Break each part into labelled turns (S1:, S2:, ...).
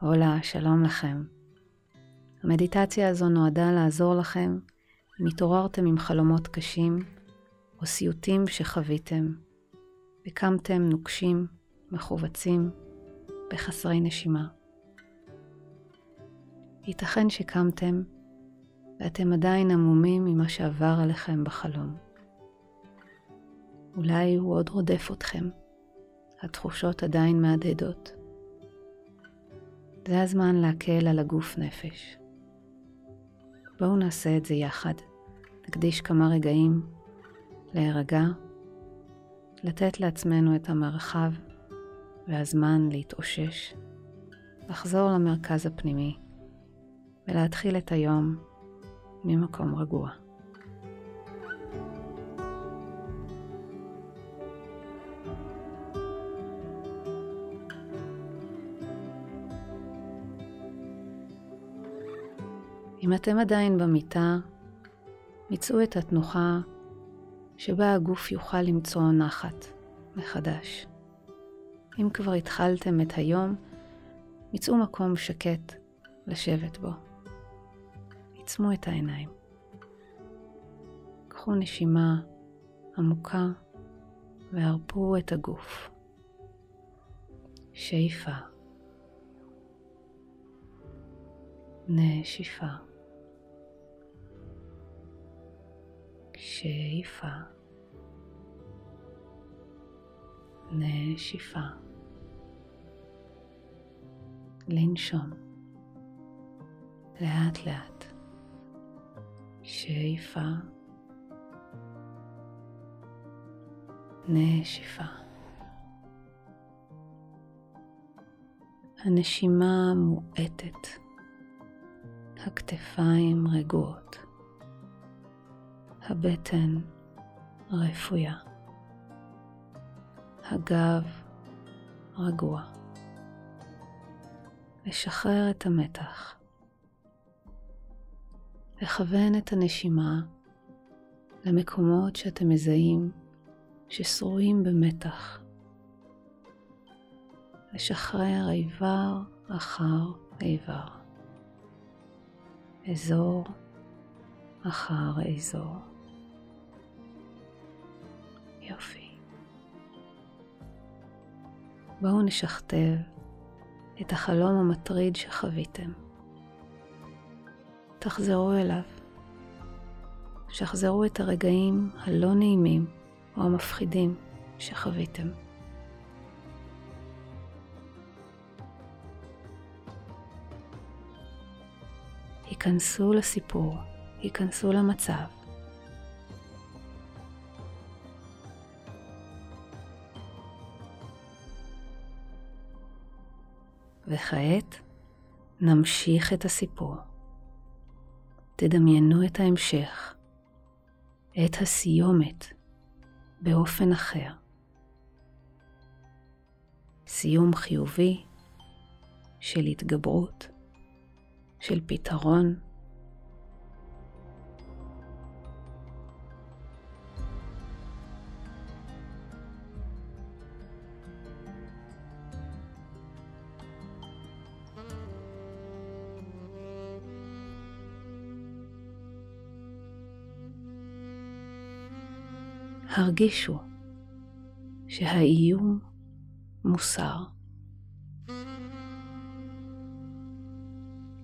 S1: הולה, שלום לכם. המדיטציה הזו נועדה לעזור לכם אם התעוררתם עם חלומות קשים או סיוטים שחוויתם, וקמתם נוקשים, מכווצים, בחסרי נשימה. ייתכן שקמתם ואתם עדיין עמומים ממה שעבר עליכם בחלום. אולי הוא עוד רודף אתכם, התחושות עדיין מהדהדות. זה הזמן להקל על הגוף נפש. בואו נעשה את זה יחד. נקדיש כמה רגעים להירגע, לתת לעצמנו את המרחב והזמן להתאושש, לחזור למרכז הפנימי ולהתחיל את היום ממקום רגוע. אם אתם עדיין במיטה, מצאו את התנוחה שבה הגוף יוכל למצוא נחת מחדש. אם כבר התחלתם את היום, מצאו מקום שקט לשבת בו. עצמו את העיניים. קחו נשימה עמוקה והרפו את הגוף. שאיפה. נשיפה. שאיפה. נשיפה. לנשום. לאט לאט. שאיפה. נשיפה. הנשימה מואטת, הכתפיים רגועות. הבטן רפויה, הגב רגוע. לשחרר את המתח. לכוון את הנשימה למקומות שאתם מזהים ששרויים במתח. לשחרר איבר אחר איבר, אזור אחר אזור. יופי. בואו נשכתב את החלום המטריד שחוויתם. תחזרו אליו. שחזרו את הרגעים הלא נעימים או המפחידים שחוויתם. היכנסו לסיפור, היכנסו למצב. וכעת נמשיך את הסיפור. תדמיינו את ההמשך, את הסיומת, באופן אחר. סיום חיובי של התגברות, של פתרון, הרגישו שהאיום מוסר.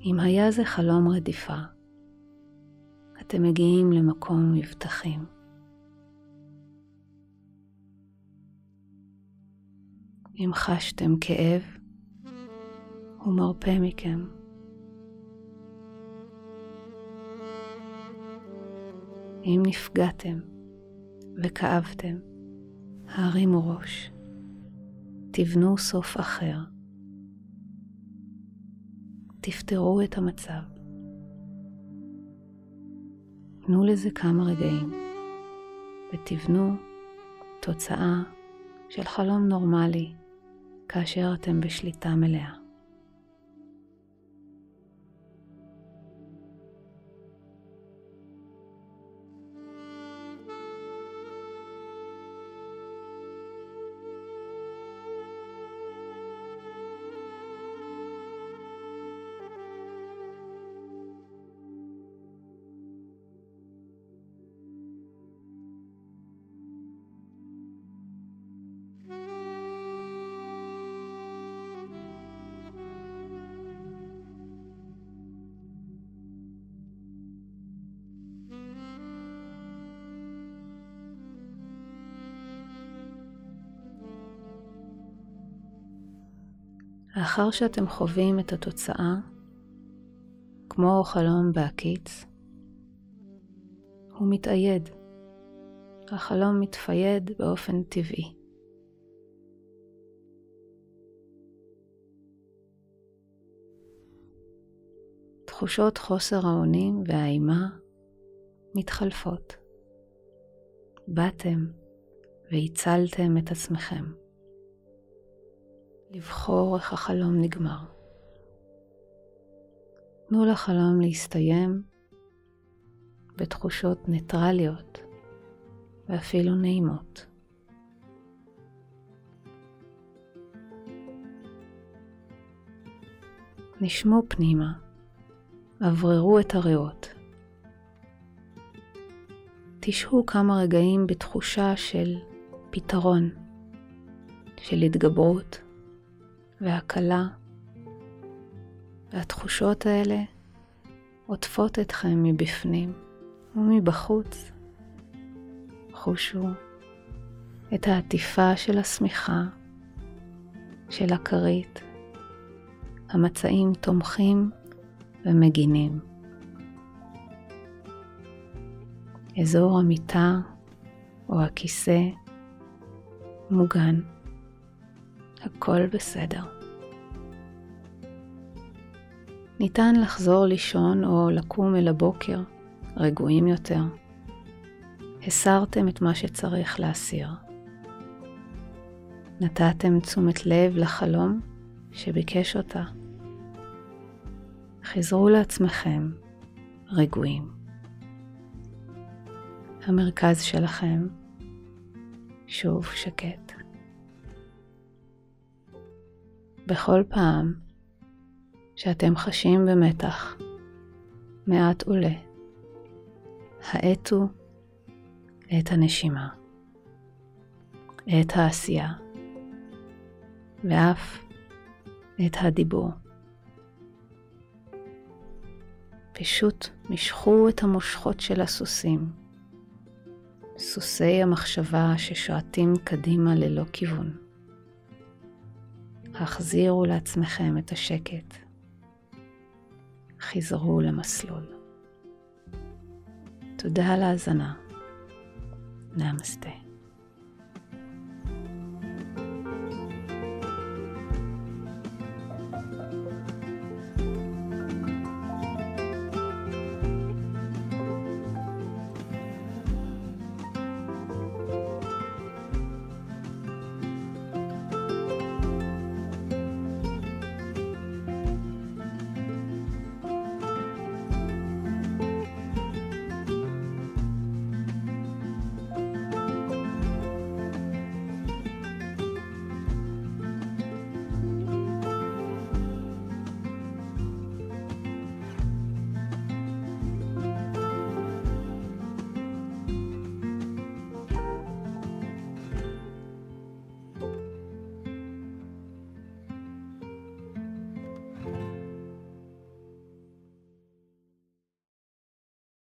S1: אם היה זה חלום רדיפה, אתם מגיעים למקום מבטחים. אם חשתם כאב, הוא מרפה מכם. אם נפגעתם, וכאבתם, הרימו ראש, תבנו סוף אחר, תפתרו את המצב. תנו לזה כמה רגעים, ותבנו תוצאה של חלום נורמלי כאשר אתם בשליטה מלאה. לאחר שאתם חווים את התוצאה, כמו חלום בהקיץ, הוא מתאייד. החלום מתפייד באופן טבעי. תחושות חוסר האונים והאימה מתחלפות. באתם והצלתם את עצמכם. לבחור איך החלום נגמר. תנו לחלום להסתיים בתחושות ניטרליות ואפילו נעימות. נשמו פנימה, אווררו את הריאות. תשהו כמה רגעים בתחושה של פתרון, של התגברות והקלה, והתחושות האלה עוטפות אתכם מבפנים ומבחוץ. חושו את העטיפה של השמיכה, של הכרית, המצעים תומכים ומגינים. אזור המיטה או הכיסא מוגן. הכל בסדר. ניתן לחזור לישון או לקום אל הבוקר רגועים יותר. הסרתם את מה שצריך להסיר. נתתם תשומת לב לחלום שביקש אותה. חזרו לעצמכם רגועים. המרכז שלכם שוב שקט. בכל פעם שאתם חשים במתח, מעט עולה, האטו את הנשימה, את העשייה, ואף את הדיבור. פשוט משכו את המושכות של הסוסים, סוסי המחשבה ששועטים קדימה ללא כיוון. החזירו לעצמכם את השקט. חזרו למסלול. תודה על ההאזנה. נמסטה.